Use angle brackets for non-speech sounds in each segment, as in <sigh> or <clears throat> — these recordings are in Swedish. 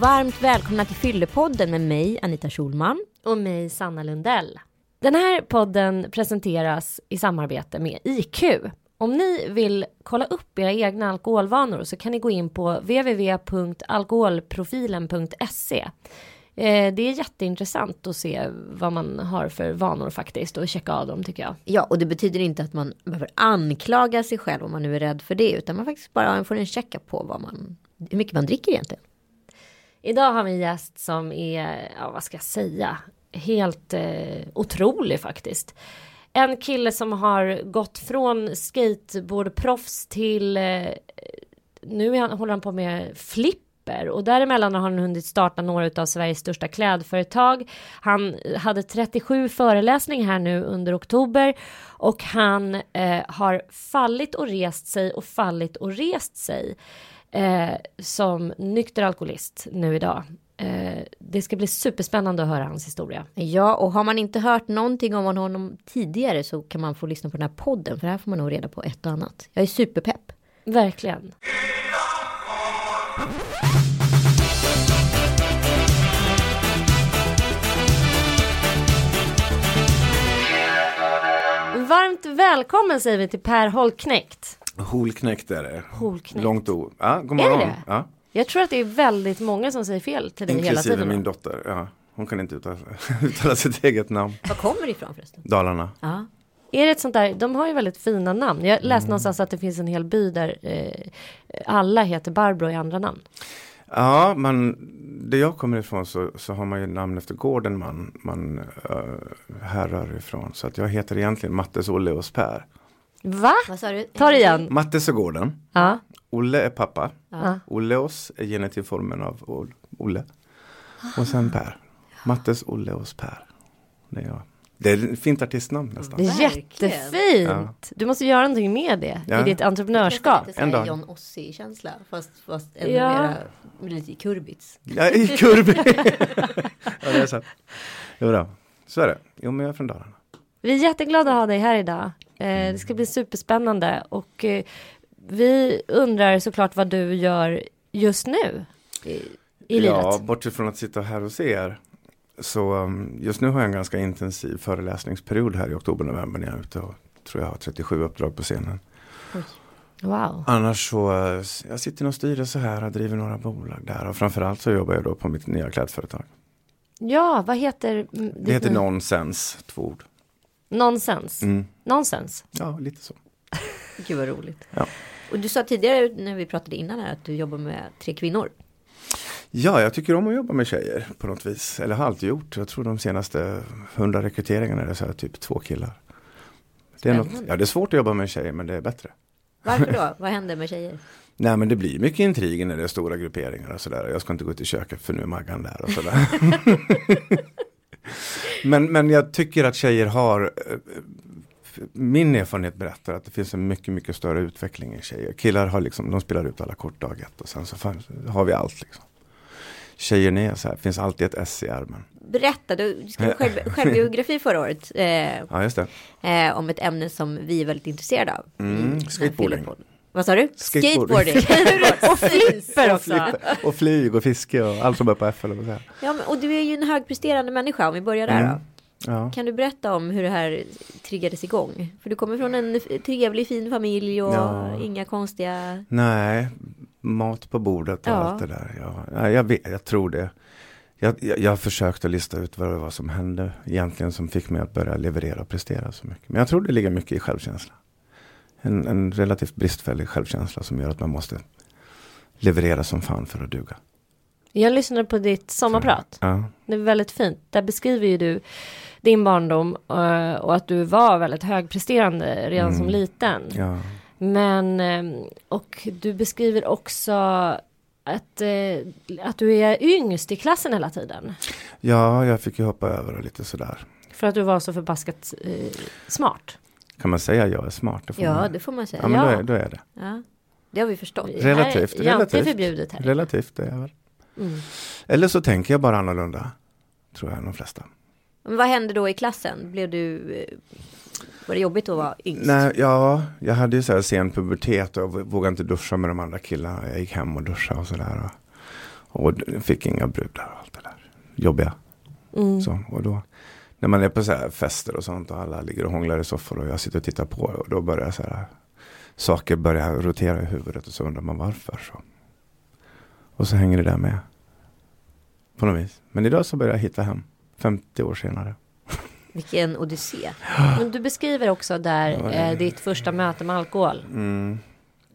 Varmt välkomna till Fyllepodden med mig Anita Schulman. Och mig Sanna Lundell. Den här podden presenteras i samarbete med IQ. Om ni vill kolla upp era egna alkoholvanor så kan ni gå in på www.alkoholprofilen.se. Eh, Det är jätteintressant att se vad man har för vanor faktiskt och checka av dem tycker jag. Ja, och det betyder inte att man behöver anklaga sig själv om man nu är rädd för det, utan man faktiskt bara får en checka på vad man, hur mycket man dricker egentligen. Idag har vi en gäst som är, ja vad ska jag säga, helt eh, otrolig faktiskt. En kille som har gått från skateboardproffs till, eh, nu han, håller han på med flipper och däremellan har han hunnit starta några av Sveriges största klädföretag. Han hade 37 föreläsningar här nu under oktober och han eh, har fallit och rest sig och fallit och rest sig eh, som nykter alkoholist nu idag. Eh, det ska bli superspännande att höra hans historia. Ja, och har man inte hört någonting om honom tidigare så kan man få lyssna på den här podden, för här får man nog reda på ett och annat. Jag är superpepp. Verkligen. Varmt välkommen säger vi till Per Holknekt. Holknäckt är det. Holknekt. Långt o. Ja, god Är morgon. det? Ja. Jag tror att det är väldigt många som säger fel till dig hela Inklusive tiden. min dotter. Ja. Hon kan inte uttala, <laughs> uttala sitt eget namn. Var kommer det ifrån förresten? Dalarna. Ja. Är det ett sånt där, de har ju väldigt fina namn. Jag läste Mm. någonstans att det finns en hel by där eh, alla heter Barbro i andra namn. Ja, man, där jag kommer ifrån så, så har man ju namn efter gården man, man uh, härrör ifrån. Så att jag heter egentligen Mattes, Olle och Per. Va? Vad sa du? Ta det igen. Mattes är gården. Ja. Olle är pappa. Ja. Olleås är genitivformen av Ol- Olle. Och sen Per. Mattes, Olleås, Per. Det är jag. Det är ett fint artistnamn nästan. Det jättefint. Du måste göra någonting med det Ja. i ditt entreprenörskap. Lite En dag. John Ossie-känsla, fast, fast ännu Ja. mera, lite kurbits. Ja, i kurv. <laughs> ja, det är sant. Jo då. Så är det. Jo, men jag är från Dalarna. Vi är jätteglada att ha dig här idag. Eh, det ska bli superspännande och eh, vi undrar såklart vad du gör just nu i, i Ja, livet. bortsett från att sitta här hos er. Så um, just nu har jag en ganska intensiv föreläsningsperiod här i oktober-november när jag är ute och tror jag har 37 uppdrag på scenen. Wow. Annars så, eh, jag sitter i någon styrelse här och driver några bolag där och framförallt så jobbar jag då på mitt nya klädföretag. Ja, vad heter mm, Det heter Nonsens, två ord. Nonsens. Mm. Nonsens. Ja, lite så. <laughs> Gud vad roligt. Ja. Och du sa tidigare när vi pratade innan här att du jobbar med tre kvinnor. Ja, jag tycker om att jobba med tjejer på något vis. Eller har alltid gjort. Jag tror de senaste hundra rekryteringarna är det så här typ två killar. Det är, något, ja, det är svårt att jobba med en tjej men det är bättre. Varför då? <laughs> vad händer med tjejer? Nej men det blir mycket intriger när det är stora grupperingar och sådär. Jag ska inte gå ut i köket för nu är Maggan där och sådär. <laughs> men, men jag tycker att tjejer har eh, min erfarenhet berättar att det finns en mycket, mycket större utveckling i tjejer. Killar har liksom, de spelar ut alla kort dag ett och sen så har vi allt liksom. Tjejer är så här, finns alltid ett S i armen. Berätta, du skrev själv, <laughs> självbiografi förra året. Eh, Ja, just det. eh, om ett ämne som vi är väldigt intresserade av. Mm, skateboarding. Vad sa du? Skateboarding. <laughs> och flipper Och, flipper, och flyg och fiske och allt som börjar på F eller. Ja, men, och du är ju en högpresterande människa om vi börjar där Mm. Ja. Kan du berätta om hur det här triggades igång? För du kommer från en trevlig fin familj och Ja. inga konstiga... Nej, mat på bordet och Ja. allt det där. Ja, ja, jag, vet, jag tror det. Jag, jag, jag försökte lista ut vad det var som hände egentligen som fick mig att börja leverera och prestera så mycket. Men jag tror det ligger mycket i självkänsla. En, en relativt bristfällig självkänsla som gör att man måste leverera som fan för att duga. Jag lyssnade på ditt sommarprat. Ja, Det är väldigt fint. Där beskriver ju du din barndom eh, och att du var väldigt högpresterande redan som liten. Mm. ja. Men, eh, och du beskriver också att, eh, att du är yngst i klassen hela tiden. ja, jag fick ju hoppa över och lite sådär. För att du var så förbaskat eh, smart. Kan man säga att jag är smart? Det Ja, man. det får man säga. ja men Ja. Då, är, då är det. Ja, det har vi förstått. Relativt, Här, Jante är förbjudet här. Relativt, det är väl. Mm. Eller så tänker jag bara annorlunda. Tror jag, de flesta. Men vad hände då i klassen? Blev du... eh, Var det jobbigt att vara yngst? Nej, ja, jag hade ju så här sen pubertet och vågade inte duscha med de andra killarna. Jag gick hem och duschade och sådär. Och, Och fick inga brudar och allt det där jobbiga. Mm. Så, och då, när man är på så här fester och sånt och alla ligger och hånglar i soffor och jag sitter och tittar på och då börjar så här, saker börja rotera i huvudet och så undrar man varför. Så. Och så hänger det där med. På något vis. Men idag så börjar jag hitta hem. 50 år senare. <laughs> Vilken odyssé. Men du beskriver också där eh, ditt första möte med alkohol. Mm.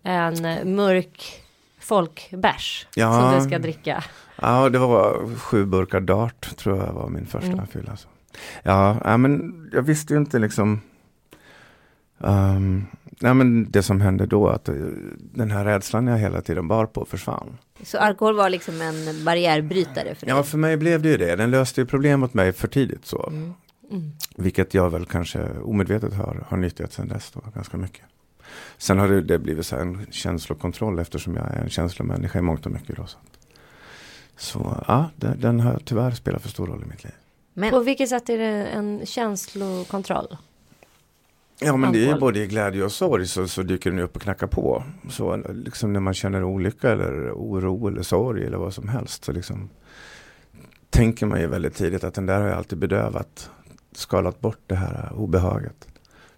En mörk folkbärs Ja. som du ska dricka. Ja, det var sju burkar Dart tror jag var min första Mm. fylla. Så. Ja, ja, men jag visste ju inte liksom um, nej, men det som hände då, att eh, den här rädslan jag hela tiden bar på försvann. Så alkohol var liksom en barriärbrytare för dig? Ja, för mig blev det ju det. Den löste ju problem åt mig för tidigt så. Mm. Mm. Vilket jag väl kanske omedvetet har, har nyttjat sedan dess då, ganska mycket. Sen har det, det blivit så här en känslokontroll eftersom jag är en känslomänniska i mångt och mycket. Då, så så ja, den, den har tyvärr spelat för stor roll i mitt liv. Men På vilket sätt är det en känslokontroll? Ja men det är ju både i glädje och sorg så, så dyker den upp och knackar på. Så liksom när man känner olycka eller oro eller sorg eller vad som helst så liksom tänker man ju väldigt tidigt att den där har jag alltid bedövat, skalat bort det här obehaget.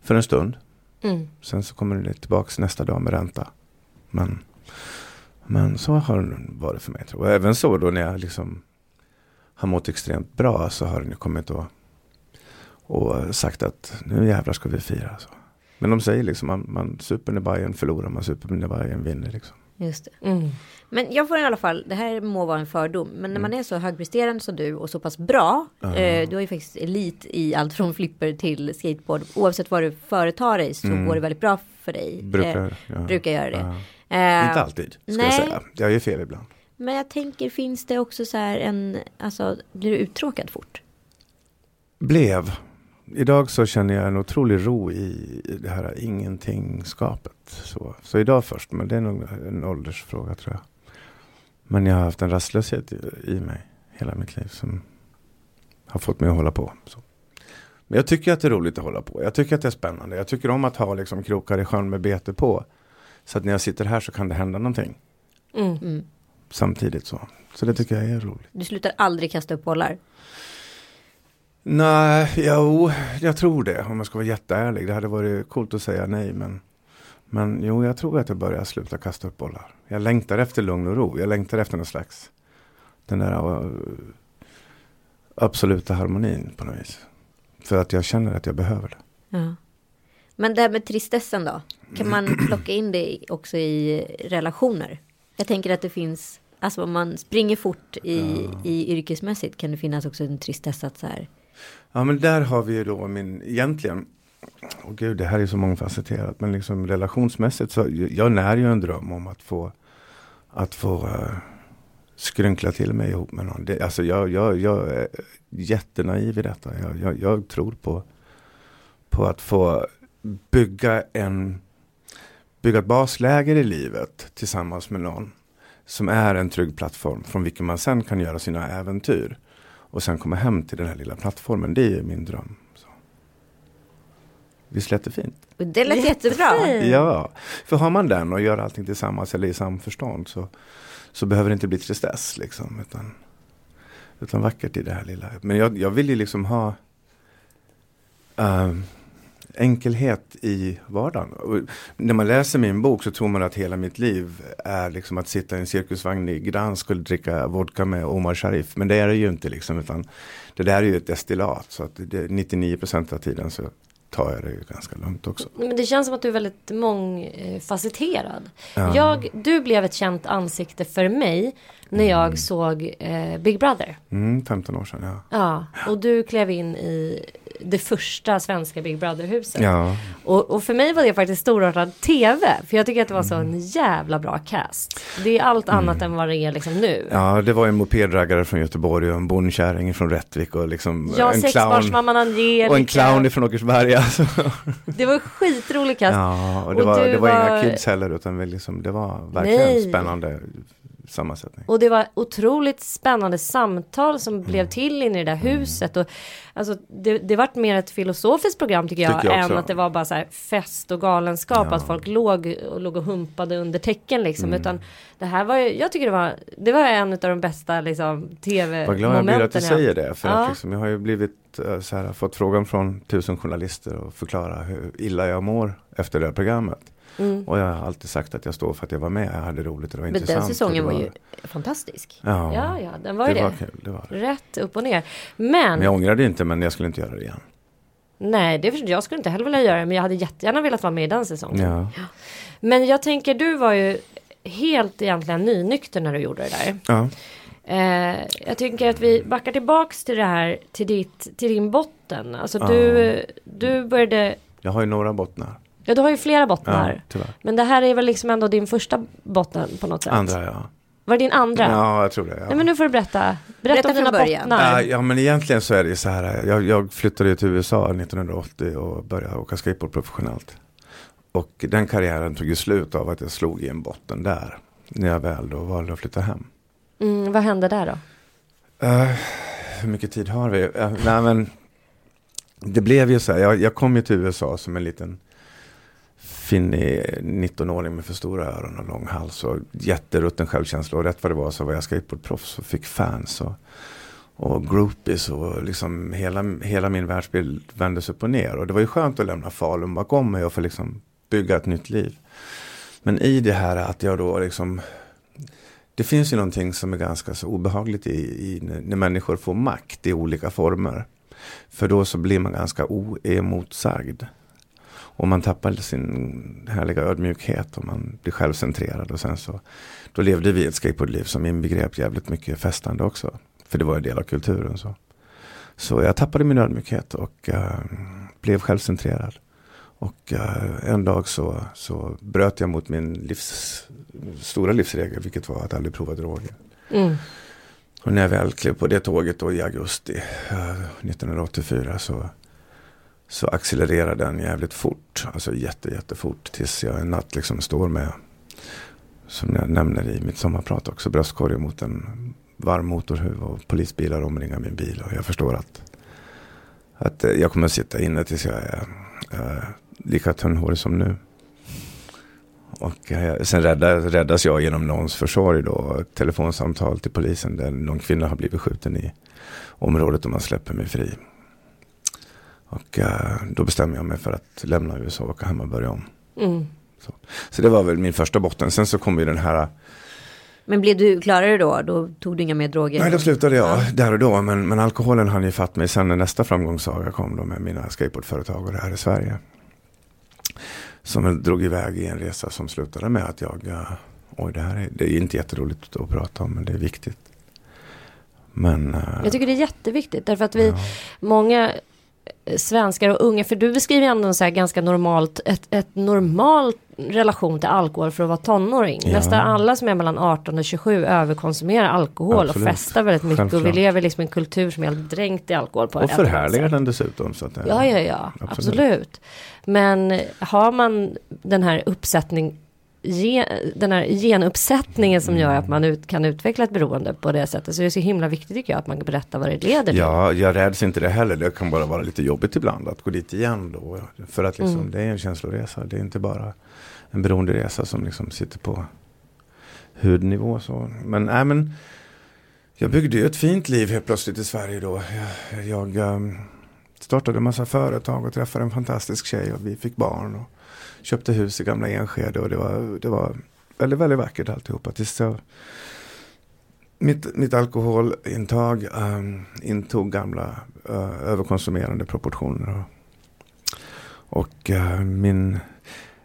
För en stund. Mm. Sen så kommer det tillbaks nästa dag med ränta. Men, men så har den varit för mig. Tror jag. Och även så då när jag liksom har mått extremt bra så har den ju kommit och, och sagt att nu jävlar ska vi fira. Så. Men de säger liksom man, man super när Bayern förlorar, man super när Bayern vinner. Liksom. just det. Mm. Men jag får i alla fall, det här må vara en fördom, men när man är så högpresterande som du och så pass bra, Ja. eh, du har ju faktiskt elit i allt från flipper till skateboard, oavsett vad du företar dig så Mm. går det väldigt bra för dig. Brukar, Eh, ja. brukar göra det. Ja. Eh, Inte alltid, ska nej. jag säga. Jag gör fel ibland. Men jag tänker, finns det också så här en, alltså blir du uttråkad fort? Blev. Idag så känner jag en otrolig ro i i det här ingenting-skapet. Så, så idag först, men det är nog en åldersfråga tror jag. Men jag har haft en rastlöshet i, i mig hela mitt liv som har fått mig att hålla på. Så. Men jag tycker att det är roligt att hålla på. Jag tycker att det är spännande. Jag tycker om att ha liksom krokar i sjön med bete på. Så att när jag sitter här så kan det hända någonting Mm. Samtidigt. Så, så det tycker jag är roligt. Du slutar aldrig kasta upp bollar. Nej, jo, jag tror det. Om jag ska vara jätteärlig. Det hade varit coolt att säga nej. Men, men jo, jag tror att jag börjar sluta kasta upp bollar. Jag längtar efter lugn och ro. Jag längtar efter någon slags den där uh, absoluta harmonin på något vis. För att jag känner att jag behöver det. Ja. Men det här med tristessen då? Kan man plocka in det också i relationer? Jag tänker att det finns, alltså om man springer fort i, i yrkesmässigt kan det finnas också en tristess att så här. Ja, men där har vi ju då min, egentligen, åh gud, det här är så mångfacetterat, men liksom relationsmässigt så, jag när ju en dröm om att få, att få uh, skrynkla till mig ihop med någon. Det, alltså jag, jag, jag är jättenaiv i detta. Jag, jag, jag tror på, på att få bygga en, bygga ett basläger i livet tillsammans med någon som är en trygg plattform från vilken man sen kan göra sina äventyr. Och sen komma hem till den här lilla plattformen. Det är min dröm. Så. Visst lät det fint? Och det lät jättebra. Ja, för har man den och gör allting tillsammans eller i samförstånd så, så behöver det inte bli tristess liksom. Utan, utan vackert i det här lilla. Men jag, jag vill ju liksom ha ehm, enkelhet i vardagen. Och när man läser min bok så tror man att hela mitt liv är liksom att sitta i en cirkusvagn i Gdansk och dricka vodka med Omar Sharif. Men det är det ju inte liksom. Utan det där är ju ett destillat. Så att det, 99% av tiden så tar jag det ju ganska lugnt också. Men det känns som att du är väldigt mångfacetterad. Ja. Jag, du blev ett känt ansikte för mig när jag såg eh, Big Brother. Mm, 15 år sedan, ja. Ja, och du klev in i det första svenska Big Brother-huset. Ja, Och, och för mig var det faktiskt storartad tv. För jag tycker att det var så en jävla bra cast. Det är allt annat än vad det är liksom nu. ja det var en mopedraggare från Göteborg och en bondkärring från Rättvik och liksom Ja, en clown. Angelica. Och en clown ifrån Åkersberga. Alltså. Det var skitrolig cast. Ja, och det Och var, det var, var- inga kids heller utan vi liksom, det var verkligen Nej. spännande sammansättning. Och det var otroligt spännande samtal som blev till inne i det där huset. Och, alltså, det, det vart mer ett filosofiskt program tycker jag, Tycker jag än också. att det var bara så här fest och galenskap. Ja. Att folk låg och, låg och humpade under täcken liksom. Mm. Utan det här var ju, jag tycker det var, det var en av de bästa liksom tv-momenten. Vad glad jag blir att du säger det. För Ja. att liksom, jag har ju blivit eh, så här, fått frågan från tusen journalister och förklara hur illa jag mår efter det här programmet. Mm. Och jag har alltid sagt att jag står för att jag var med, jag hade roligt, det var Men den intressant. säsongen och var det ju fantastisk. Ja, Ja, ja, den var ju det var kul. Det var. Rätt upp och ner. Men, Men jag ångrar det inte, men jag skulle inte göra det igen. nej, det förstår jag skulle inte heller vilja göra det, men jag hade jättegärna velat vara med i den säsongen. Ja. Men jag tänker, du var ju helt egentligen nynykter när du gjorde det där. Ja. Eh, jag tänker att vi backar tillbaks till det här, till, ditt, till din botten. Alltså Ja. du, du började, Jag har ju några bottnar. Ja du har ju flera Ja, bottnar. tyvärr. Men det här är väl liksom ändå din första botten på något sätt? Andra ja. Var det din andra? Ja, jag tror det. Ja. Nej men nu får du berätta. Berätta, Berätta om dina början. bottnar. Ja, ja men egentligen så är det ju så här. Jag, jag flyttade till USA 1980 och började åka skateboard professionellt. Och den karriären tog ju slut av att jag slog i en botten där. När jag väl då valde att flytta hem. Mm, vad hände där då? Eh, hur mycket tid har vi? Uh, nej men det blev ju så här. Jag, jag kom ju till USA som en liten finnig 19-åring med för stora öron och lång hals och jätterutten självkänsla. Och rätt vad det var så var jag skateboardproffs och fick fans och, och groupies och liksom hela, hela min världsbild vändes upp och ner. Och det var ju skönt att lämna Falun bakom mig och få liksom bygga ett nytt liv. Men i det här att jag då liksom det finns ju någonting som är ganska så obehagligt i, i när, när människor får makt i olika former. För då så blir man ganska oemotsagd. Och man tappar sin härliga ödmjukhet och man blir självcentrerad. Och sen så, då levde vi ett skateboardliv som inbegrep jävligt mycket festande också. För det var en del av kulturen. Så, så jag tappade min ödmjukhet och eh, blev självcentrerad. Och eh, en dag så, så bröt jag mot min livs, stora livsregel, vilket var att aldrig prova droger. Mm. Och när jag väl klev på det tåget då i augusti eh, 1984 så, så accelererar den jävligt fort. Alltså jätte, jättefort. Tills jag en natt liksom står med, som jag nämner i mitt sommarprat också, bröstkorgen mot en varm motorhuv och polisbilar omringar min bil. Och jag förstår att, att eh, jag kommer att sitta inne tills jag är eh, lika tunnhårig som nu. Och sen räddas, räddas jag genom någons försorg då. Ett telefonsamtal till polisen där någon kvinna har blivit skjuten i området och man släpper mig fri. Och eh, då bestämmer jag mig för att lämna USA och åka hem och börja om. Mm. Så det var väl min första botten. Sen så kom ju den här Men blev du klarare då? Då tog du inga mer droger? Nej, då slutade jag där och då. Men, men alkoholen hann ju fatt mig sen när nästa framgångssaga kom då med mina skateboardföretag och det här i Sverige. Som drog iväg i en resa som slutade med att jag, eh, oj det här är, det är inte jätteroligt att prata om men det är viktigt. Men... eh, Jag tycker det är jätteviktigt därför att vi, ja. många eh, svenskar och unga, för du beskriver ändå så ganska normalt, ett, ett normalt relation till alkohol för att vara tonåring. Ja. Nästan alla som är mellan 18 och 27 överkonsumerar alkohol Absolut. och festar väldigt mycket och vi Självklart. lever liksom i en kultur som är helt dränkt i alkohol på Och förhärligar den dessutom. Så att, det- Ja, ja, ja, Absolut. absolut. Men har man den här uppsättning gen, den här genuppsättningen som gör att man ut, kan utveckla ett beroende på det sättet så är det så himla viktigt tycker jag att man berättar vad det leder till. Ja, jag räds inte det heller. Det kan bara vara lite jobbigt ibland att gå dit igen då. För att liksom, Mm. det är en känsloresa. Det är inte bara en beroenderesa som liksom sitter på hudnivå. Så. Men, nej, men jag byggde ju ett fint liv helt plötsligt i Sverige då. Jag, jag ehm, startade en massa företag och träffade en fantastisk tjej och vi fick barn. Och köpte hus i gamla Enskede och det var, det var väldigt, väldigt vackert alltihopa. Tills jag, mitt, mitt alkoholintag ehm, intog gamla eh, överkonsumerande proportioner. Och, och eh, min,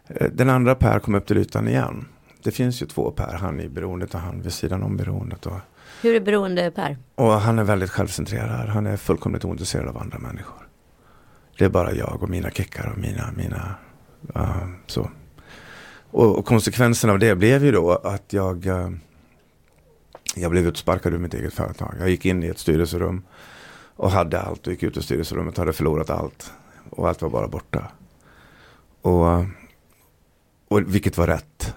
eh, den andra Per kom upp till ytan igen. Det finns ju två Per, han i beroendet och han vid sidan om beroendet. Och, Hur är beroende Per? och han är väldigt självcentrerad. Han är fullkomligt ointresserad av andra människor. Det är bara jag och mina kickar och mina, mina Ehm, så. Och, och konsekvensen av det blev ju då att jag, uh, jag blev utsparkad ur mitt eget företag. Jag gick in i ett styrelserum och hade allt och gick ut ur styrelserummet och hade förlorat allt. Och allt var bara borta. Och, eh, och vilket var rätt.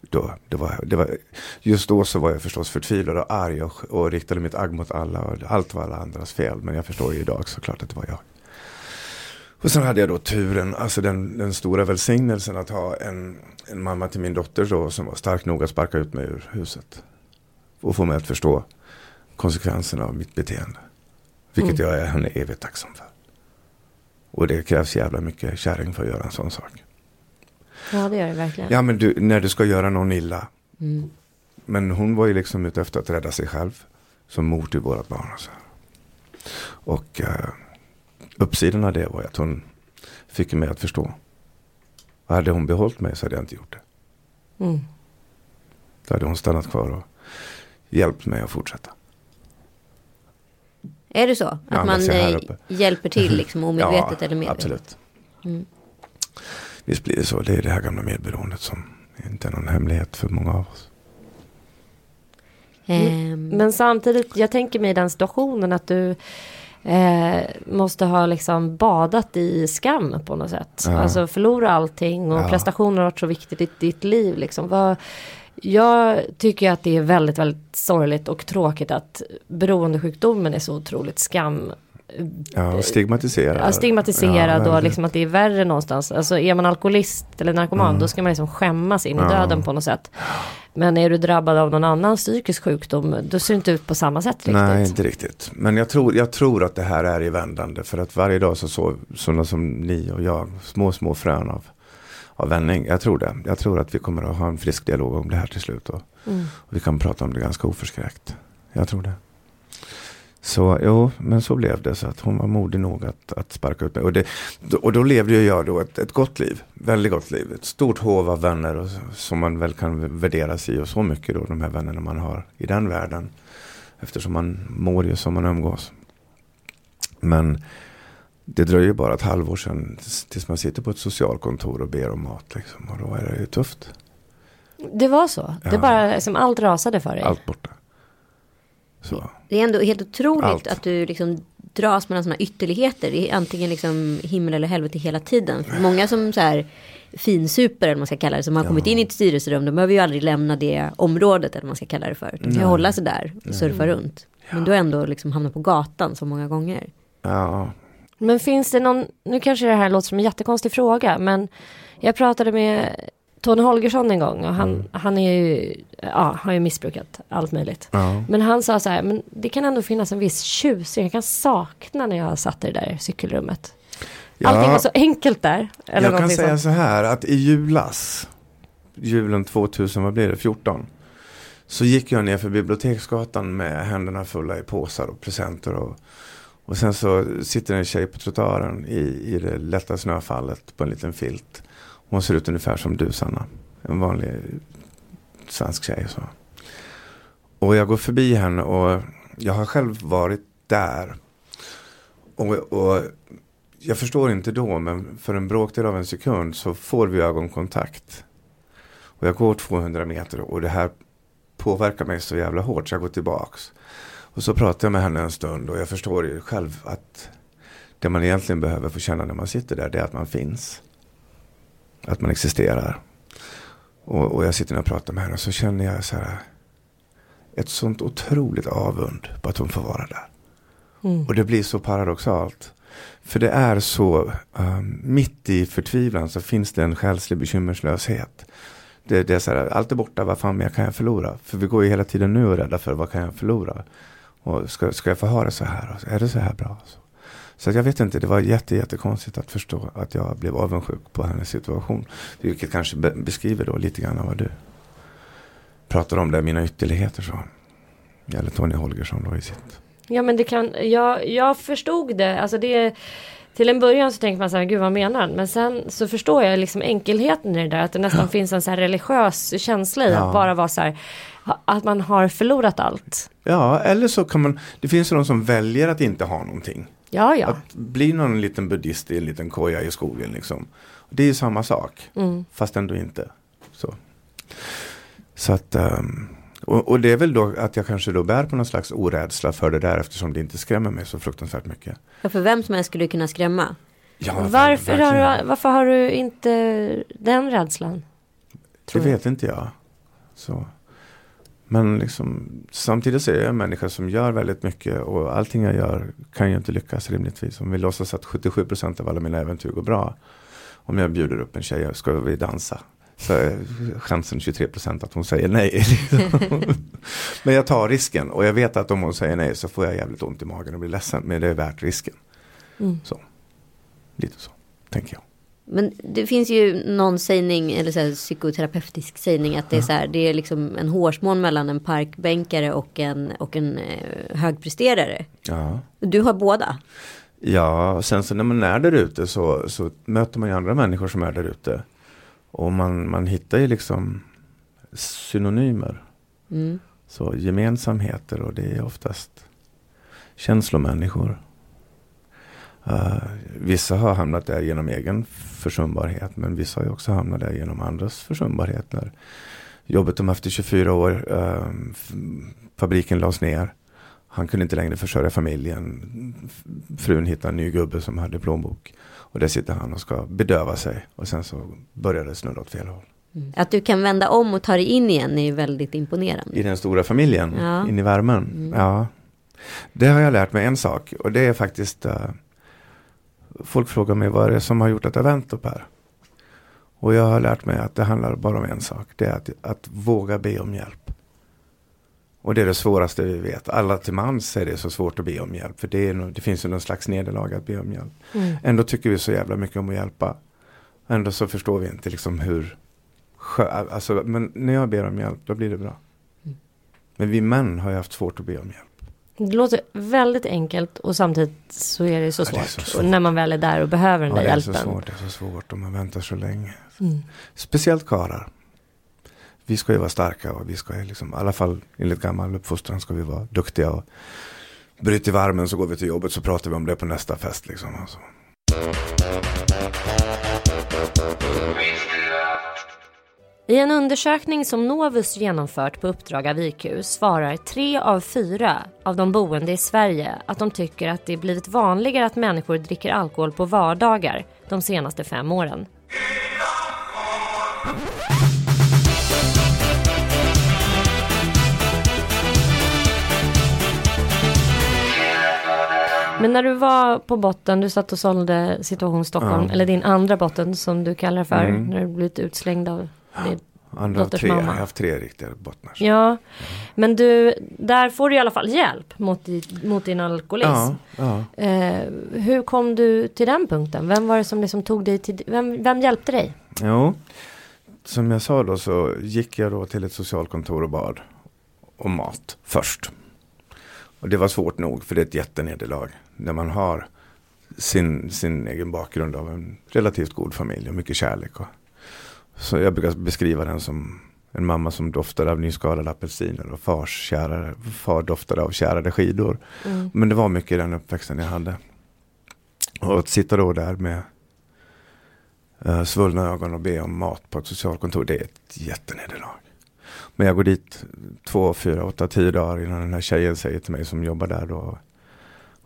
Då, det var, det var, just då så var jag förstås förtvivlad och arg och, och riktade mitt agg mot alla. Och allt var alla andras fel. Men jag förstår ju idag såklart att det var jag. Och sen hade jag då turen, alltså den, den stora välsignelsen att ha en, en mamma till min dotter då som var stark nog att sparka ut mig ur huset. Och få mig att förstå konsekvenserna av mitt beteende. Vilket Mm. jag är henne evigt tacksam för. Och det krävs jävla mycket kärring för att göra en sån sak. Ja det gör det verkligen. Ja men du, när du ska göra någon illa. Mm. Men hon var ju liksom ute efter att rädda sig själv. Som mor till vårat barn. Och, så. och eh, uppsidan av det var att hon fick mig att förstå. Och hade hon behållit mig så hade jag inte gjort det. Mm. Då hade hon stannat kvar och hjälpt mig att fortsätta. Är det så? Att Ja, man eh, hjälper till liksom <laughs> omedvetet ja, eller medvetet? absolut. Mm. Visst blir det så. Det är det här gamla medberoendet som inte är någon hemlighet för många av oss. Ehm, Men samtidigt, jag tänker mig den situationen att du eh, måste ha liksom badat i skam på något sätt. Ja. Alltså förlora allting och Ja. prestationer har varit så viktigt i ditt liv. Liksom. Vad, jag tycker att det är väldigt, väldigt sorgligt och tråkigt att beroendesjukdomen är så otroligt skam Ja, stigmatiserad. ja, stigmatiserad Ja, och liksom att det är värre någonstans. Alltså är man alkoholist eller narkoman Mm. då ska man liksom skämmas in i Ja. döden på något sätt. Men är du drabbad av någon annan psykisk sjukdom då ser det inte ut på samma sätt riktigt. Nej, inte riktigt. Men jag tror, jag tror att det här är i vändande. För att varje dag så sår sådana som ni och jag små, små frön av, av vändning. Jag tror det. Jag tror att vi kommer att ha en frisk dialog om det här till slut. Och, Mm. och vi kan prata om det ganska oförskräckt. Jag tror det. Så jo, men så blev det. Så att hon var modig nog att, att sparka ut mig. Och, det, och då levde jag då ett, ett gott liv. Väldigt gott liv. Ett stort hov av vänner och, som man väl kan värderas i. Och så mycket då, de här vännerna man har i den världen. Eftersom man mår ju som man umgås. Men det dröjer bara ett halvår sedan tills- man sitter på ett socialkontor och ber om mat. Liksom, och då är det ju tufft. Det var så? Det Ja. bara liksom allt rasade för dig? Allt borta. Så. Det är ändå helt otroligt Allt. att du liksom dras mellan sådana ytterligheter. Det är antingen liksom himmel eller helvete hela tiden. För många som så här finsuper eller man ska kalla det. Som har kommit in i ett styrelserum. De behöver ju aldrig lämna det området eller man ska kalla det för. De kan Nej. hålla sig där och surfa runt. Men du har ändå liksom hamnat på gatan så många gånger. Ja, Men finns det någon, nu kanske det här låter som en jättekonstig fråga, men jag pratade med Tony Holgersson en gång och han, Mm. han är ju, ja, har ju missbrukat allt möjligt. ja. Men han sa så här, men det kan ändå finnas en viss tjusning, jag kan sakna när jag satt i det där cykelrummet. Allting var så enkelt där. Eller jag kan säga sånt. så här att i julas, julen 2000, vad blir det, 14. Så gick jag ner för Biblioteksgatan med händerna fulla i påsar och presenter. Och, och sen så sitter en tjej på trottoaren i, i det lätta snöfallet på en liten filt. Hon ser ut ungefär som du Sanna. En vanlig svensk tjej. Så. Och jag går förbi henne och jag har själv varit där. Och, och jag förstår inte då, men för en bråkdel av en sekund så får vi ögonkontakt. Och jag går 200 meter och det här påverkar mig så jävla hårt så jag går tillbaks. Och så pratar jag med henne en stund och jag förstår ju själv att det man egentligen behöver få känna när man sitter där det är att man finns. Att man existerar. Och, och jag sitter och pratar med henne och så känner jag så här ett sånt otroligt avund på att hon får vara där. Mm. Och det blir så paradoxalt. För det är så, um, mitt i förtvivlan så finns det en själslig bekymmerslöshet. Det, det är så här, allt är borta, vad fan mer kan jag förlora? För vi går ju hela tiden nu och är rädda för, vad kan jag förlora? Och ska, ska jag få ha det så här? Är det så här bra? Så, så jag vet inte, det var jätte, jättekonstigt att förstå att jag blev avundsjuk på hennes situation. Vilket kanske be, beskriver då lite grann vad du pratar om, där mina ytterligheter så. Eller Tony Holgersson då i sitt. Ja men det kan, jag, jag förstod det, alltså det till en början så tänker man så här, gud vad menar han? Men sen så förstår jag liksom enkelheten i det där, att det nästan finns en så här religiös känsla i Ja. att bara vara så här, att man har förlorat allt. Ja, eller så kan man, det finns ju de som väljer att inte ha någonting. Ja, ja. Att bli någon liten buddhist i en liten koja i skogen liksom. Det är ju samma sak, Mm. fast ändå inte. Så, så att, ehm, och, och det är väl då att jag kanske då bär på någon slags orädsla för det där eftersom det inte skrämmer mig så fruktansvärt mycket. Ja, för vem som helst skulle kunna skrämma. Ja, Varför har, du, varför har du inte den rädslan? Det vet inte jag. Så. Men liksom, samtidigt så är jag en människa som gör väldigt mycket och allting jag gör kan ju inte lyckas rimligtvis. Om vi låtsas att 77% av alla mina äventyr går bra. Om jag bjuder upp en tjej och ska vi dansa. Så är chansen 23% att hon säger nej. <laughs> men jag tar risken och jag vet att om hon säger nej så får jag jävligt ont i magen och blir ledsen. Men det är värt risken. Mm. Så. Lite så, tänker jag. Men det finns ju någon sägning, eller så här, psykoterapeutisk sägning, att det är så här, det är liksom en hårsmån mellan en parkbänkare och en, och en eh, högpresterare. Ja. Du har båda. Ja, sen så när man är där ute så, så möter man ju andra människor som är där ute. Och man, man hittar ju liksom synonymer. Mm. Så gemensamheter och det är oftast känslomänniskor. Uh, vissa har hamnat där genom egen försumbarhet men vissa har ju också hamnat där genom andras försumbarhet. När jobbet de haft i 24 år, uh, fabriken lades ner. Han kunde inte längre försörja familjen. Frun hittade en ny gubbe som hade plånbok. Och där sitter han och ska bedöva sig. Och sen så börjar det snurra åt fel håll. Mm. Att du kan vända om och ta dig in igen är ju väldigt imponerande. I den stora familjen, Ja. in i värmen. Mm. Ja. Det har jag lärt mig en sak. Och det är faktiskt uh, Folk frågar mig vad är det som har gjort att jag vänt upp här. Och jag har lärt mig att det handlar bara om en sak. Det är att, att våga be om hjälp. Och det är det svåraste vi vet. Alla till mans är det så svårt att be om hjälp. För det, är, det finns ju någon slags nederlag att be om hjälp. Mm. Ändå tycker vi så jävla mycket om att hjälpa. Ändå så förstår vi inte liksom hur alltså, Men när jag ber om hjälp då blir det bra. Mm. Men vi män har ju haft svårt att be om hjälp. Det låter väldigt enkelt och samtidigt så är det så Ja, det svårt. så svårt. Och när man väl är där och behöver den Ja, där det är så hjälpen. svårt, det är så svårt om man väntar så länge. Mm. Speciellt karlar. Vi ska ju vara starka och vi ska ju liksom, i alla fall enligt gammal uppfostran ska vi vara duktiga. Och bryter vi armen så går vi till jobbet så pratar vi om det på nästa fest liksom. Alltså. I en undersökning som Novus genomfört på uppdrag av IQ svarar tre av fyra av de boende i Sverige att de tycker att det blivit vanligare att människor dricker alkohol på vardagar de senaste fem åren. Men när du var på botten, du satt och sålde Situation Stockholm, Ja. eller din andra botten som du kallar för, Mm. när du blivit utslängd av Andra av tre, jag mamma. har haft tre riktiga bottnar. Ja, men du, där får du i alla fall hjälp mot, mot din alkoholism. ja, ja. Eh, hur kom du till den punkten? Vem var det som liksom tog dig till, vem, vem hjälpte dig? Jo, som jag sa då så gick jag då till ett socialkontor och bad om mat först. Och det var svårt nog för det är ett jättenederlag när man har sin, sin egen bakgrund av en relativt god familj och mycket kärlek. Och, så jag brukar beskriva den som en mamma som doftade av nyskalade apelsiner och fars kärare, far doftade av kärade skidor. Mm. Men det var mycket i den uppväxten jag hade. Och att sitta då där med uh, svullna ögon och be om mat på ett socialkontor, det är ett jättenederlag. Men jag går dit två, fyra, åtta, tio dagar innan den här tjejen säger till mig som jobbar där då.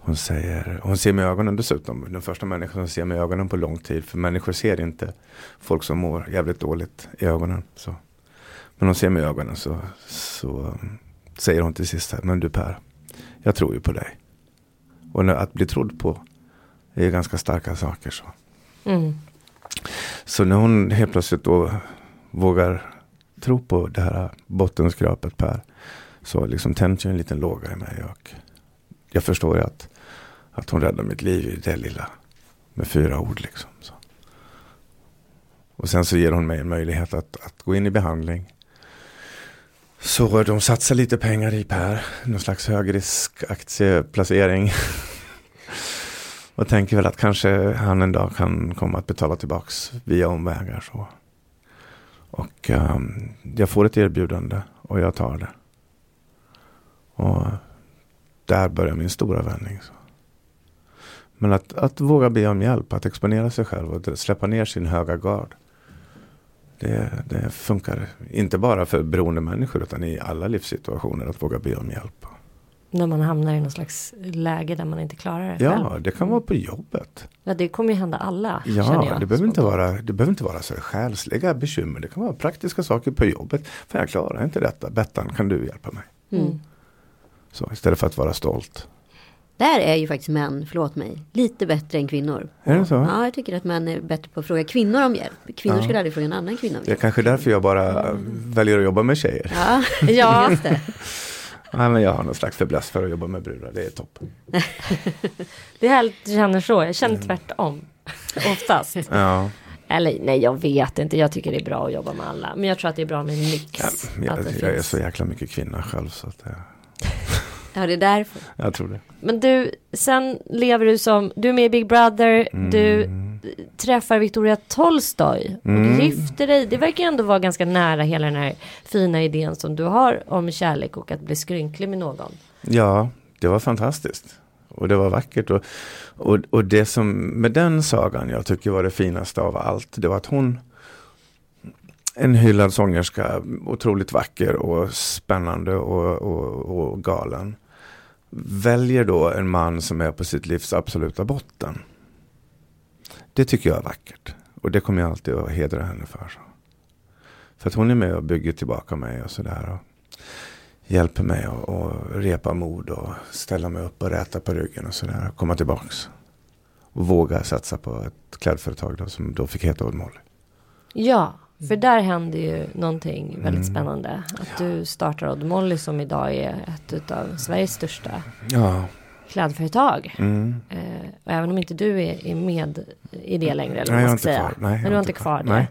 Hon säger, hon ser mig i ögonen dessutom. Den första människan som ser mig i ögonen på lång tid. För människor ser inte folk som mår jävligt dåligt i ögonen. Så. Men hon ser mig i ögonen så, så säger hon till sist här, men du Per, jag tror ju på dig. Och att bli trodd på är ganska starka saker. Så. Mm. Så när hon helt plötsligt då vågar tro på det här bottenskrapet Per. Så liksom tänds ju en liten låga i mig. Och jag förstår ju att, att hon räddar mitt liv i det lilla. Med fyra ord liksom. Så. Och sen så ger hon mig en möjlighet att, att gå in i behandling. Så de satsar lite pengar i Per. Någon slags högriskaktieplacering. <laughs> Och tänker väl att kanske han en dag kan komma att betala tillbaks via omvägar. Så. Och um, jag får ett erbjudande och jag tar det. Och där börjar min stora vändning. Så. Men att, att våga be om hjälp, att exponera sig själv och släppa ner sin höga gard. Det, det funkar inte bara för beroende människor utan i alla livssituationer att våga be om hjälp. När man hamnar i någon slags läge där man inte klarar det själv. Ja, det kan vara på jobbet. Ja, det kommer ju hända alla. Ja, jag, det behöver, inte vara, det behöver inte vara så själsliga bekymmer. Det kan vara praktiska saker på jobbet. För jag klarar inte detta. Bettan, kan du hjälpa mig? Mm. Så, istället för att vara stolt. Där är ju faktiskt män, förlåt mig, lite bättre än kvinnor. Är det så? Ja, jag tycker att män är bättre på att fråga kvinnor om hjälp. Kvinnor Ja. skulle aldrig fråga en annan kvinna om Det är hjälp. kanske därför jag bara äh, väljer att jobba med tjejer. Ja, <laughs> Ja. just det. <laughs> Nej, men jag har någon slags fäbless för att jobba med brudar. Det är toppen. <laughs> Det är härligt du känner så. Jag känner tvärtom. Oftast. Ja, Eller nej, jag vet inte. Jag tycker det är bra att jobba med alla. Men jag tror att det är bra med en mix. ja jag, jag är så jäkla mycket kvinna själv. Så att, jag, Ja, det är därför. jag tror det. Men du, sen lever du som, du är med i Big Brother, du träffar Victoria Tolstoy och Mm. gifter dig. Det verkar ändå vara ganska nära hela den här fina idén som du har om kärlek och att bli skrynklig med någon. Ja, det var fantastiskt. Och det var vackert. Och, och, och det som med den sagan jag tycker var det finaste av allt. Det var att hon, en hyllad sångerska, otroligt vacker och spännande och, och, och galen. Väljer då en man som är på sitt livs absoluta botten. Det tycker jag är vackert. Och det kommer jag alltid att hedra henne för. Så. För att hon är med och bygger tillbaka mig och sådär. Och hjälper mig att och repa mod och ställa mig upp och räta på ryggen och sådär. och Komma tillbaks. Och våga satsa på ett klädföretag då, som då fick heta Old Molly. Ja, för där händer ju någonting väldigt Mm. spännande. Att du startar Odd Molly som idag är ett av Sveriges största Ja. klädföretag. Mm. Eh, och även om inte du är, är med i det längre, eller Nej, jag ska inte säga. kvar. Nej, Men du har inte kvar det. Nej.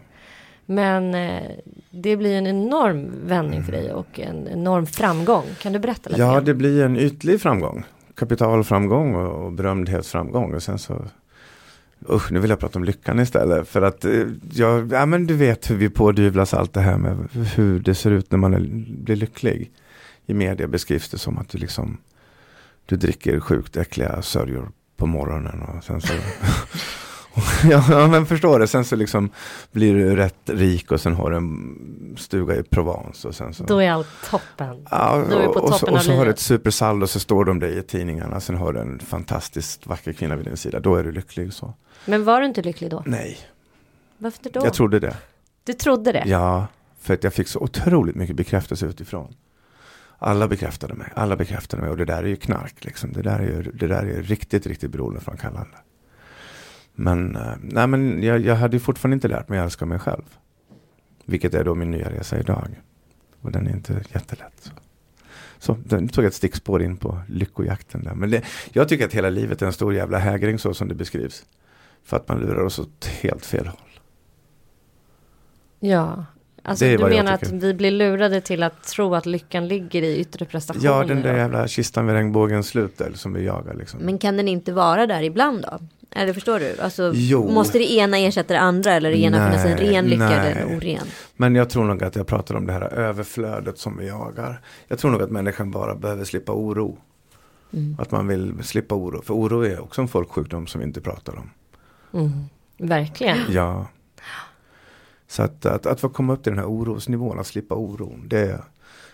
Men eh, det blir en enorm vändning för dig och en enorm framgång. Kan du berätta lite? Ja, det blir en ytlig framgång. Kapitalframgång och, och berömdhetsframgång. Och sen så Usch, nu vill jag prata om lyckan istället. För att eh, jag, ja men du vet hur vi pådyvlas allt det här med hur det ser ut när man är, blir lycklig. I media beskrivs det som att du liksom Du dricker sjukt äckliga sörjor på morgonen och sen så <laughs> ja, ja men förstår det. Sen så liksom blir du rätt rik och sen har du en stuga i Provence och sen så Då är allt toppen. Ja, vi på och, så, toppen och så har du ett supersaldo så står de dig i tidningarna. Sen har du en fantastiskt vacker kvinna vid din sida. Då är du lycklig. så. Men var du inte lycklig då? Nej, Varför då? jag trodde det. Du trodde det? Ja, för att jag fick så otroligt mycket bekräftelse utifrån. Alla bekräftade mig, alla bekräftade mig och det där är ju knark. Liksom. Det, där är ju, det där är riktigt, riktigt beroendeframkallande. Men, eh, nej, men jag, jag hade ju fortfarande inte lärt mig att älska mig själv. Vilket är då min nya resa idag. Och den är inte jättelätt. Så, så den tog jag ett stickspår in på lyckojakten där. Men det, jag tycker att hela livet är en stor jävla hägring så som det beskrivs. För att man lurar oss åt helt fel håll. Ja. Alltså du menar att vi blir lurade till att tro att lyckan ligger i yttre prestationer? Ja, den där jävla kistan vid regnbågens slut där, som vi jagar liksom. Men kan den inte vara där ibland då? Eller förstår du? Alltså, Jo. måste det ena ersätta det andra eller det ena Nej, finnas en ren lycka eller nej. en oren? Men jag tror nog att jag pratar om det här överflödet som vi jagar. Jag tror nog att människan bara behöver slippa oro. Mm. Att man vill slippa oro. För oro är också en folksjukdom som vi inte pratar om. Mm. Verkligen. Ja. Så att, att, att få komma upp till den här orosnivån, att slippa oron. Det är,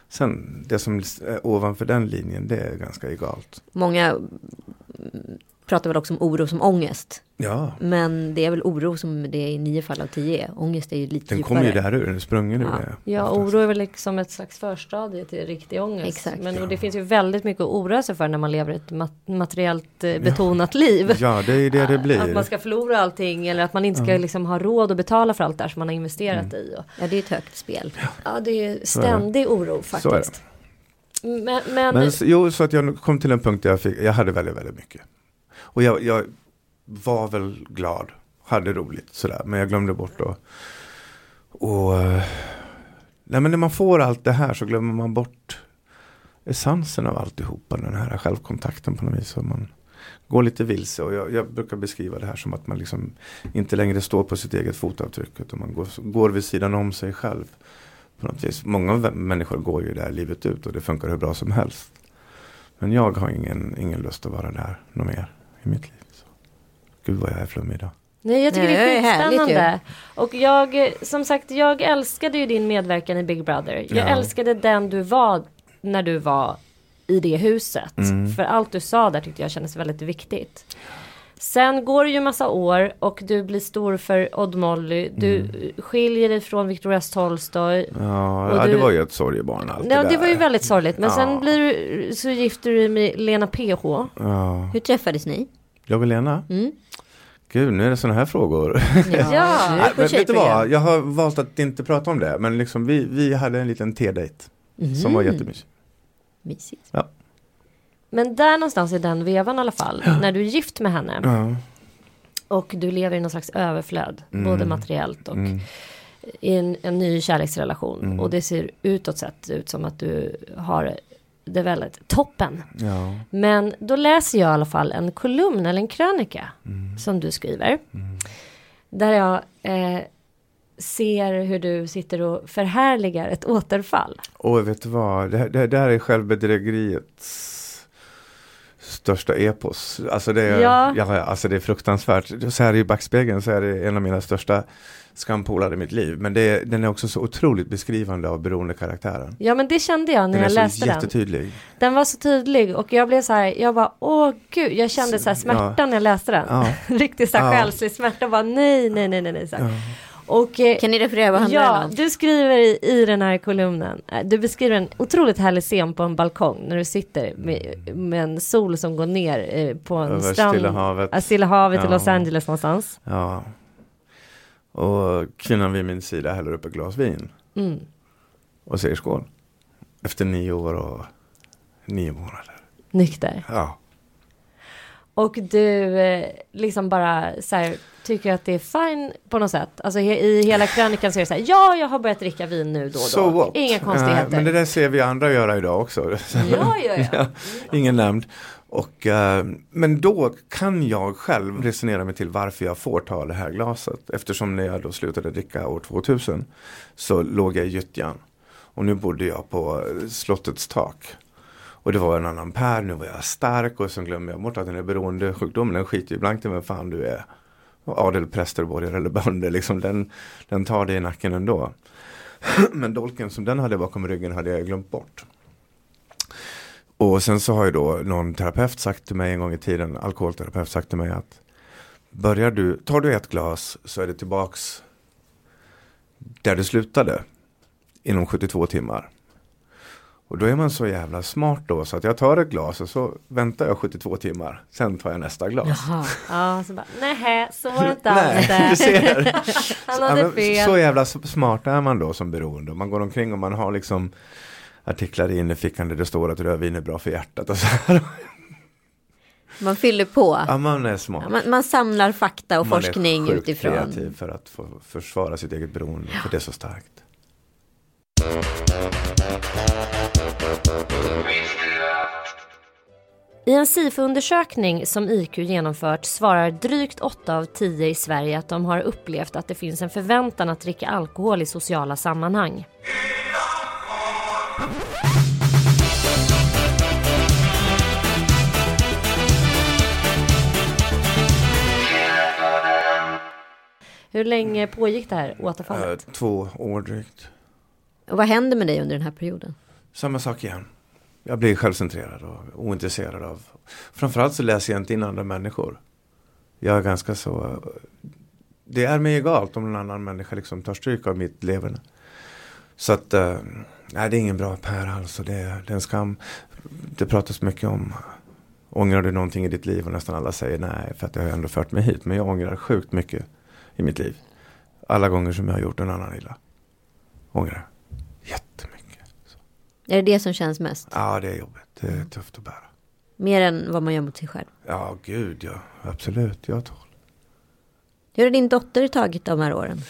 sen det som är ovanför den linjen, det är ganska egalt. Många pratar väl också om oro som ångest. Ja, Men det är väl oro som det i nio fall av tio är. Ångest är ju lite den kommer ju där ur, den är sprungen ur Ja. det. Ja, oro är väl liksom ett slags förstadie till riktig ångest. Exakt. Men och det finns ju väldigt mycket att oroa sig för när man lever ett mat- materiellt eh, betonat liv. Ja, det är det det blir. Att man ska förlora allting eller att man inte ska liksom ha råd att betala för allt där som man har investerat i. Och, Ja, det är ett högt spel. ja, det är är ständig oro Så är det. faktiskt. Men, men, Men jo, så att jag kom till en punkt där jag fick, jag hade väldigt, väldigt mycket. Och jag, jag var väl glad, hade roligt sådär, men jag glömde bort att och, eh, nej men när man får allt det här så glömmer man bort essensen av alltihopa, den här självkontakten på något vis. Så man går lite vilse och jag, jag brukar beskriva det här som att man liksom inte längre står på sitt eget fotavtryck utan man går, går vid sidan om sig själv. På något vis. Många människor går ju där livet ut och det funkar hur bra som helst. Men jag har ingen, ingen lust att vara där något mer i mitt liv. Så. Gud vad jag är flummig idag. Nej, jag tycker Nej, det det är härligt skitspännande. Och jag, som sagt, jag älskade ju din medverkan i Big Brother. Jag Ja. älskade den du var när du var i det huset. Mm. För allt du sa där tyckte jag kändes väldigt viktigt. Sen går det ju massa år och du blir stor för Odd Molly. Du Mm. skiljer dig från Victoria Tolstoy. Ja, ja du- det var ju ett sorgebarn allt Ja, det det var ju där. väldigt sorgligt. Men Ja. sen blir du, så gifter du dig med Lena PH. Ja, Hur träffades ni? Jag och Lena? Mm. Gud, nu är det sådana här frågor. Ja. <laughs> på men vet du vad, jag har valt att inte prata om det. Men liksom vi, vi hade en liten te-date som var Mhm. jättemysig. Mysigt. Men där någonstans i den vevan i alla fall. När du är gift med henne. Ja. Och du lever i någon slags överflöd. Mm. Både materiellt och Mm. i en, en ny kärleksrelation. Mm. Och det ser utåt sett ut som att du har det väldigt toppen. Ja. Men då läser jag i alla fall en kolumn eller en krönika Mm. som du skriver. Mm. Där jag eh, ser hur du sitter och förhärligar ett återfall. Och vet du vad, det, det, det här är självbedrägeriets största epos. Alltså det är, Ja. ja. alltså det är fruktansvärt. Så här i backspegeln så är det en av mina största skampolare i mitt liv. Men det, är- den är också så otroligt beskrivande av beroendekaraktären. Ja men det kände jag när Den är jag så läste den. jättetydlig. Den var så tydlig och jag blev så här, jag bara åh gud, jag kände så här smärta när jag läste den. Ja. <laughs> Riktigt så här Ja. själslig smärta, bara nej, nej, nej, nej, nej. Så. Ja. Och eh, Kan ni referera vad handlar Ja, om? du skriver i, i den här kolumnen, eh, du beskriver en otroligt härlig scen på en balkong när du sitter med, med en sol som går ner eh, på en Över strand. Stilla havet. Ja, Stilla havet i Ja. Los Angeles någonstans. Ja. Och kvinnan vid min sida häller upp ett glas vin Mm. och säger skål. Efter nio år och nio månader. Nykter. Ja. Och du eh, liksom bara så här, tycker att det är fine på något sätt. Alltså he, i hela krönikan så är det så här, ja jag har börjat dricka vin nu då och So då. what? Inga konstigheter. Eh, men det där ser vi andra göra idag också. Ja, ja, ja. <laughs> Ja, Ingen nämnd. Och, eh, men då kan jag själv resonera mig till varför jag får ta det här glaset. Eftersom när jag då slutade dricka år 2000 så låg jag i gyttjan. Och nu bodde jag på eh, slottets tak. Och det var en annan Per, nu var jag stark och så glömmer jag bort att den är beroendesjukdomen, den skiter ju blankt i vem fan du är. Adel, präster, borgare eller bönder, liksom, den, den tar dig i nacken ändå. <clears throat> Men dolken som den hade bakom ryggen hade jag glömt bort. Och sen så har ju då någon terapeut sagt till mig en gång i tiden, alkoholterapeut sagt till mig att börjar du, tar du ett glas så är det tillbaks där du slutade inom 72 timmar. Och då är man så jävla smart då så att jag tar ett glas och så väntar jag 72 timmar. Sen tar jag nästa glas. Jaha. Ja, så bara, nej, så var det inte alls <laughs> Nej, du ser. <laughs> Han Ja, hade men fel. Så jävla smart är man då som beroende. Man går omkring och man har liksom artiklar i innerfickan där det står att rödvin är bra för hjärtat. Och så här. <laughs> Man fyller på. Ja, man är smart. Ja, Man, man samlar fakta och man forskning är utifrån. kreativ för att få försvara sitt eget beroende. För det är så starkt. I en SIFO-undersökning som IQ genomfört svarar drygt 8 av 10 i Sverige att de har upplevt att det finns en förväntan att dricka alkohol i sociala sammanhang. Hur länge pågick det här Eh, återfallet? två år drygt. Och vad händer med dig under den här perioden? Samma sak igen. Jag blir självcentrerad och ointresserad av. Framförallt så läser jag inte in andra människor. Jag är ganska så. Det är mig egalt om någon annan människa liksom tar stryk av mitt leverne. Så att. Eh, nej, det är ingen bra Per alls. och Det, det är en skam. Det pratas mycket om. Ångrar du någonting i ditt liv? Och nästan alla säger nej. För att jag har ändå fört mig hit. Men jag ångrar sjukt mycket i mitt liv. Alla gånger som jag har gjort en annan illa. Ångrar. Är det det som känns mest? Ja, det är jobbigt. Det är tufft att bära. Mer än vad man gör mot sig själv. Ja, gud ja. Absolut, jag tål. Hur har din dotter tagit de här åren?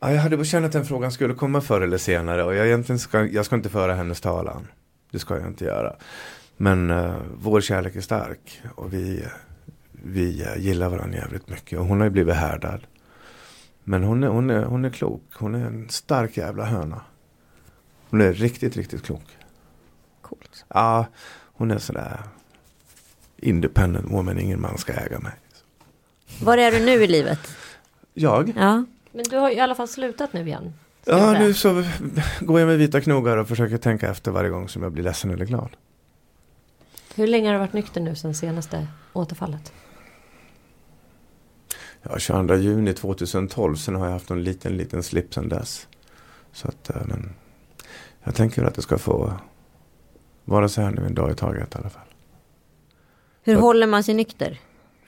Ja, jag hade bara känt att den frågan skulle komma förr eller senare. Och jag, egentligen ska, jag ska inte föra hennes talan. Det ska jag inte göra. Men eh, vår kärlek är stark. Och vi, vi eh, gillar varandra jävligt mycket. Och hon har ju blivit härdad. Men hon är, hon, är, hon är klok. Hon är en stark jävla höna. Hon är riktigt, riktigt klok. Coolt. Ja, hon är sådär independent woman. Ingen man ska äga mig. Var är du nu i livet? Jag? Ja. Men du har ju i alla fall slutat nu igen. Ja, nu så går jag med vita knogar och försöker tänka efter varje gång som jag blir ledsen eller glad. Hur länge har du varit nykter nu sen senaste återfallet? Ja, 22 juni 2012, sen har jag haft en liten, liten slip sen dess. Så att, eh, men jag tänker att det ska få vara så här nu en dag i taget i alla fall. Hur Så- håller man sig nykter?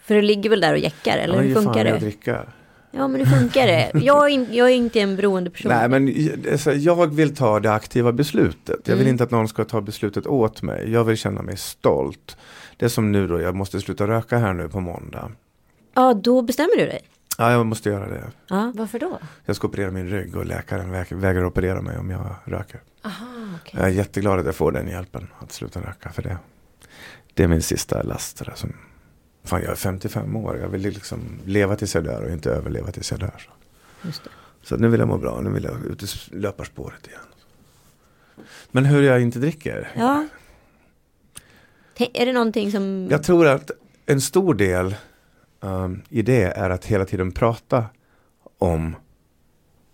För du ligger väl där och jäckar eller Ja, hur fan funkar att det? dricka. Ja men hur funkar det? <laughs> Jag är, in, jag är inte en beroende person. Nej men alltså, jag vill ta det aktiva beslutet. Jag vill Mm. inte att någon ska ta beslutet åt mig. Jag vill känna mig stolt. Det är som nu då, jag måste sluta röka här nu på måndag. Ja då bestämmer du dig. Ja, jag måste göra det. Ja. Varför då? Jag ska operera min rygg och läkaren väg- vägrar operera mig om jag röker. Aha, okej. Jag är jätteglad att jag får den hjälpen att sluta röka för det. Det är min sista last. där Som, fan, jag är 55 år. Jag vill liksom leva tills jag dör och inte överleva tills jag dör. Så, nu vill jag må bra. Nu vill jag ut i löparspåret igen. Men hur jag inte dricker? Ja. Är det någonting som... Jag tror att en stor del um, i det är att hela tiden prata om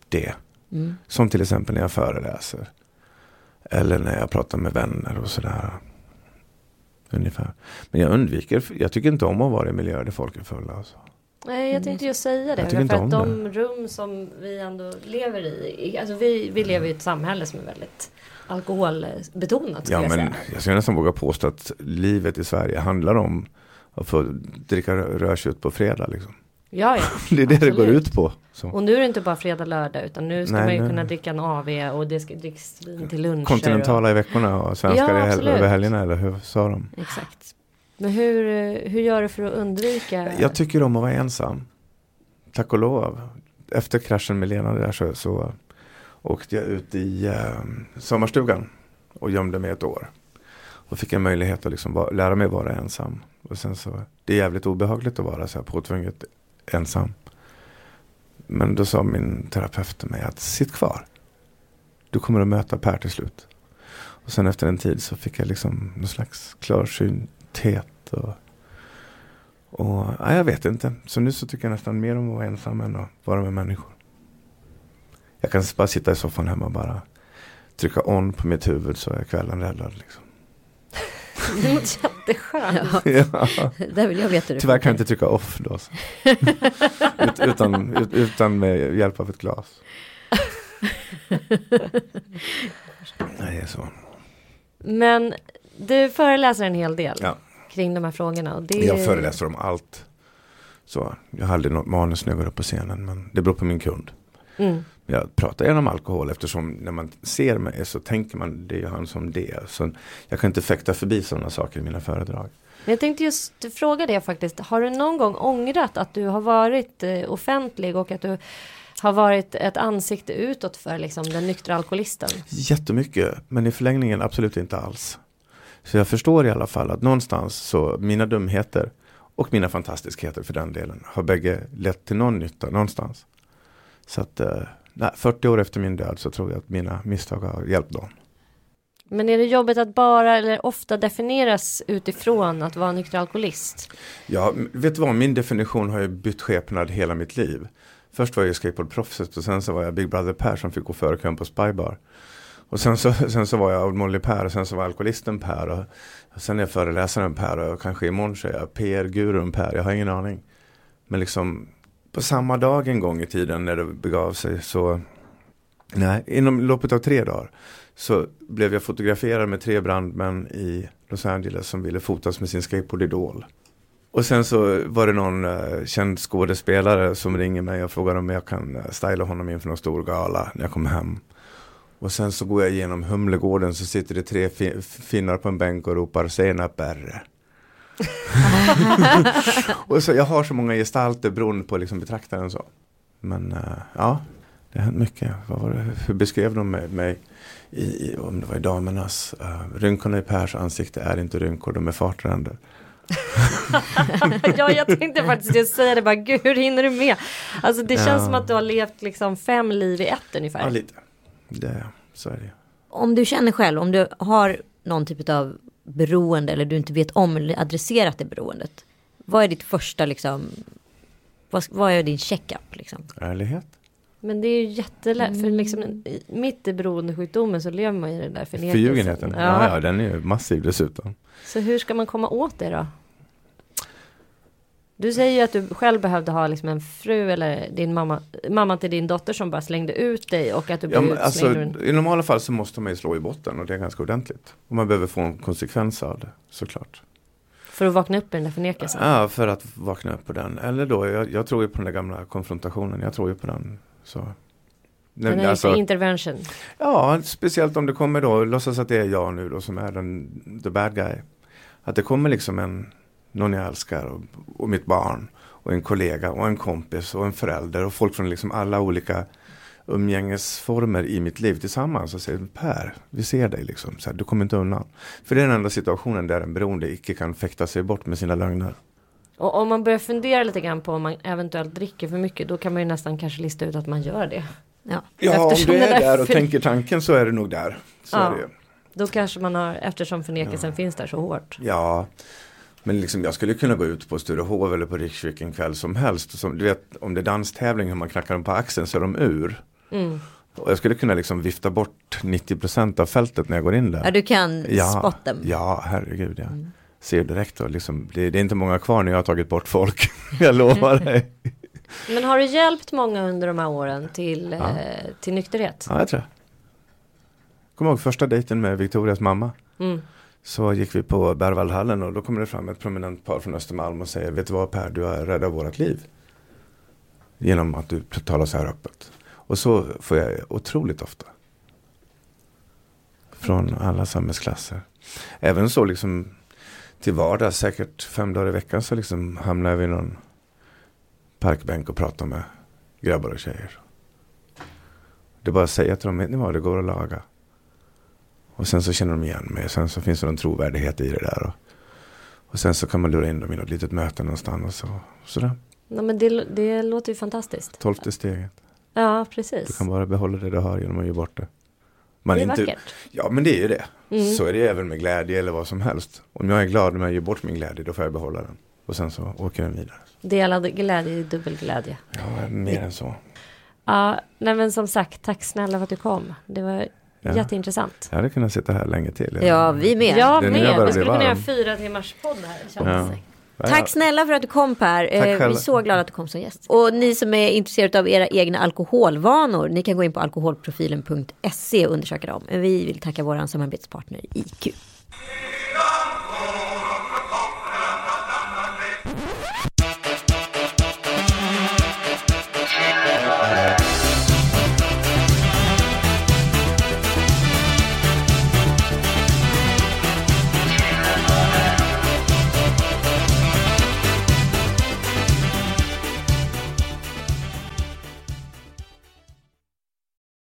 det. Mm. Som till exempel när jag föreläser. Eller när jag pratar med vänner och sådär. Ungefär. Men jag undviker, jag tycker inte om att vara i miljöer där folk är fulla. Alltså. Nej, jag tänkte ju säga det. Jag för att de rum som vi ändå lever i. Alltså vi, vi lever i ett samhälle som är väldigt alkoholbetonat. Ja jag men jag skulle nästan våga påstå att livet i Sverige handlar om att få dricka rö- rödtjut på fredag. Liksom. Ja, ja. <laughs> Det är det det går Absolut. ut på. Så. Och nu är det inte bara fredag, lördag. Utan nu ska Nej, man ju nej. kunna dricka en AV och det ska drickas vin till luncher. Kontinentala i veckorna och svenskar Ja, hel- absolut. över helgerna eller hur sa de? Exakt. Och, men hur, hur gör du för att undvika? Jag tycker om att vara ensam. Tack och lov. Efter kraschen med Lena där så, så åkte jag ut i eh, sommarstugan och gömde mig ett år. Och fick en möjlighet att liksom vara, lära mig vara ensam. Och sen så, det är jävligt obehagligt att vara så här påtvunget ensam. Men då sa min terapeut till mig att sitt kvar. Du kommer att möta Per till slut. Och sen efter en tid så fick jag liksom någon slags klarsynthet. Och, och ja, jag vet inte. Så nu så tycker jag nästan mer om att vara ensam än att vara med människor. Jag kan bara sitta i soffan hemma och bara trycka on på mitt huvud så är kvällen räddad. Liksom. Jätteskönt. Ja, ja. där vill jag veta hur Tyvärr kan jag inte trycka off då. Så. <laughs> Ut, utan, ut, utan med hjälp av ett glas. Nej, det är så. Men du föreläser en hel del Ja. kring de här frågorna. Och det... Jag föreläser om allt. Så, jag har aldrig något manus när jag går upp på scenen men det beror på min kund. Mm. Jag pratar gärna om alkohol eftersom när man ser mig så tänker man det är han som det. Så jag kan inte fäkta förbi sådana saker i mina föredrag. Jag tänkte just fråga det faktiskt. Har du någon gång ångrat att du har varit eh, offentlig och att du har varit ett ansikte utåt för liksom, den nyktra alkoholisten? Jättemycket men i förlängningen absolut inte alls. Så jag förstår i alla fall att någonstans så mina dumheter och mina fantastiskheter för den delen har bägge lett till någon nytta någonstans. Så att eh, nej, 40 år efter min död så tror jag att mina misstag har hjälpt dem. Men är det jobbigt att bara eller ofta definieras utifrån att vara nykter alkoholist? Ja, vet du vad, min definition har ju bytt skepnad hela mitt liv. Först var jag skateboardproffset och sen så var jag Big Brother Per som fick gå före kön på Spybar. Och sen så, <laughs> sen så var jag Old Molly Per och sen så var jag alkoholisten Per. Och, och sen är jag föreläsaren Per och kanske imorgon så är jag PR-gurun Per, jag har ingen aning. Men liksom på samma dag en gång i tiden när det begav sig så Nej, inom loppet av tre dagar så blev jag fotograferad med tre brandmän i Los Angeles som ville fotas med sin skateboard-idol. Och sen så var det någon uh, känd skådespelare som ringer mig och frågar om jag kan uh, styla honom inför någon stor gala när jag kommer hem. Och sen så går jag igenom Humlegården så sitter det tre fi- finnar på en bänk och ropar senap Berre. <laughs> och så jag har så många gestalter beroende på liksom betraktaren så. Men uh, ja, det har hänt mycket. Vad var det? Hur beskrev de mig, mig i, i, om det var i damernas? Uh, rynkorna i Pers ansikte är inte rynkor, de är fartränder. <laughs> ja, jag tänkte faktiskt just säga det bara, gud hur hinner du med? Alltså det känns Ja. som att du har levt liksom fem liv i ett ungefär. Ja, lite. Det, så är det. Om du känner själv, om du har någon typ av beroende eller du inte vet om eller adresserat det beroendet. Vad är ditt första liksom, vad, vad är din checkup liksom? Ärlighet. Men det är ju jättelätt, för liksom mitt i beroendesjukdomen så lever man ju i den där förnekelsen. Förljugenheten, ja. ja den är ju massiv dessutom. Så hur ska man komma åt det då? Du säger ju att du själv behövde ha liksom en fru eller din mamma, mamma till din dotter som bara slängde ut dig och att du Ja, blev alltså, I normala fall så måste man ju slå i botten och det är ganska ordentligt. Och man behöver få en konsekvens av det såklart. För att vakna upp i den där förnekelsen. Ja, för att vakna upp på den. Eller då, jag, jag tror ju på den där gamla konfrontationen. Jag tror ju på den. Så. Den är alltså, intervention. ja, speciellt om det kommer då, låtsas att det är jag nu då som är den, the bad guy. Att det kommer liksom en, någon jag älskar och, och mitt barn och en kollega och en kompis och en förälder och folk från liksom alla olika umgängesformer i mitt liv tillsammans och säger Per, vi ser dig liksom, så här, du kommer inte undan. För det är den enda situationen där en beroende icke kan fäkta sig bort med sina lögner. Och om man börjar fundera lite grann på om man eventuellt dricker för mycket då kan man ju nästan kanske lista ut att man gör det. Ja. Ja, om du är där där och för- tänker tanken så är det nog där. Så Ja. är det ju. Då kanske man har, eftersom förnekelsen finns där så hårt. Ja, men liksom, jag skulle kunna gå ut på Sturehov eller på Riksvik vilken kväll som helst. Som, du vet, om det är danstävling och man knackar dem på axeln så är de ur. Mm. Och jag skulle kunna liksom vifta bort 90% av fältet när jag går in där. ja, du kan ja, spot dem. Ja, herregud ja. Ser direkt och liksom, det, det är inte många kvar när jag har tagit bort folk. <laughs> jag lovar dig. <laughs> Men har du hjälpt många under de här åren till, Ja. eh, till nykterhet? Ja, jag tror det. Kommer ihåg första dejten med Victorias mamma. Mm. Så gick vi på Berwaldhallen och då kommer det fram ett prominent par från Östermalm och säger Vet du vad Per, du har räddat vårat liv. Genom att du talar så här öppet. Och så får jag otroligt ofta. Från alla samhällsklasser. Även så liksom till vardags, säkert fem dagar i veckan så liksom hamnar jag vid någon parkbänk och pratar med grabbar och tjejer. Det är bara att säga till dem, vet ni vad, det går att laga. Och sen så känner de igen mig. Sen så finns det någon trovärdighet i det där. Och, och sen så kan man lura in dem i något litet möte någonstans. Och så, sådär. Ja, men det, det låter ju fantastiskt. Tolfte steget. Ja, Du precis. kan bara behålla det du har genom att ge bort det. Man Det är inte, vackert. ja men det är ju det. Mm. Så är det även med glädje eller vad som helst. Om jag är glad när jag ger bort min glädje då får jag behålla den. Och sen så åker den vidare. Delad glädje är dubbel glädje. Ja, mer än så. Ja, nej men som sagt, tack snälla för att du kom. Det var Ja. jätteintressant. Jag hade kunnat sitta här länge till. Ja, vi med. Jag Det med. Vi skulle kunna göra fyra timmars podd här. Ja. Tack snälla för att du kom Per. Eh, vi är så glada att du kom som gäst. Och ni som är intresserade av era egna alkoholvanor, ni kan gå in på alkoholprofilen.se och undersöka dem. Vi vill tacka vår samarbetspartner IQ.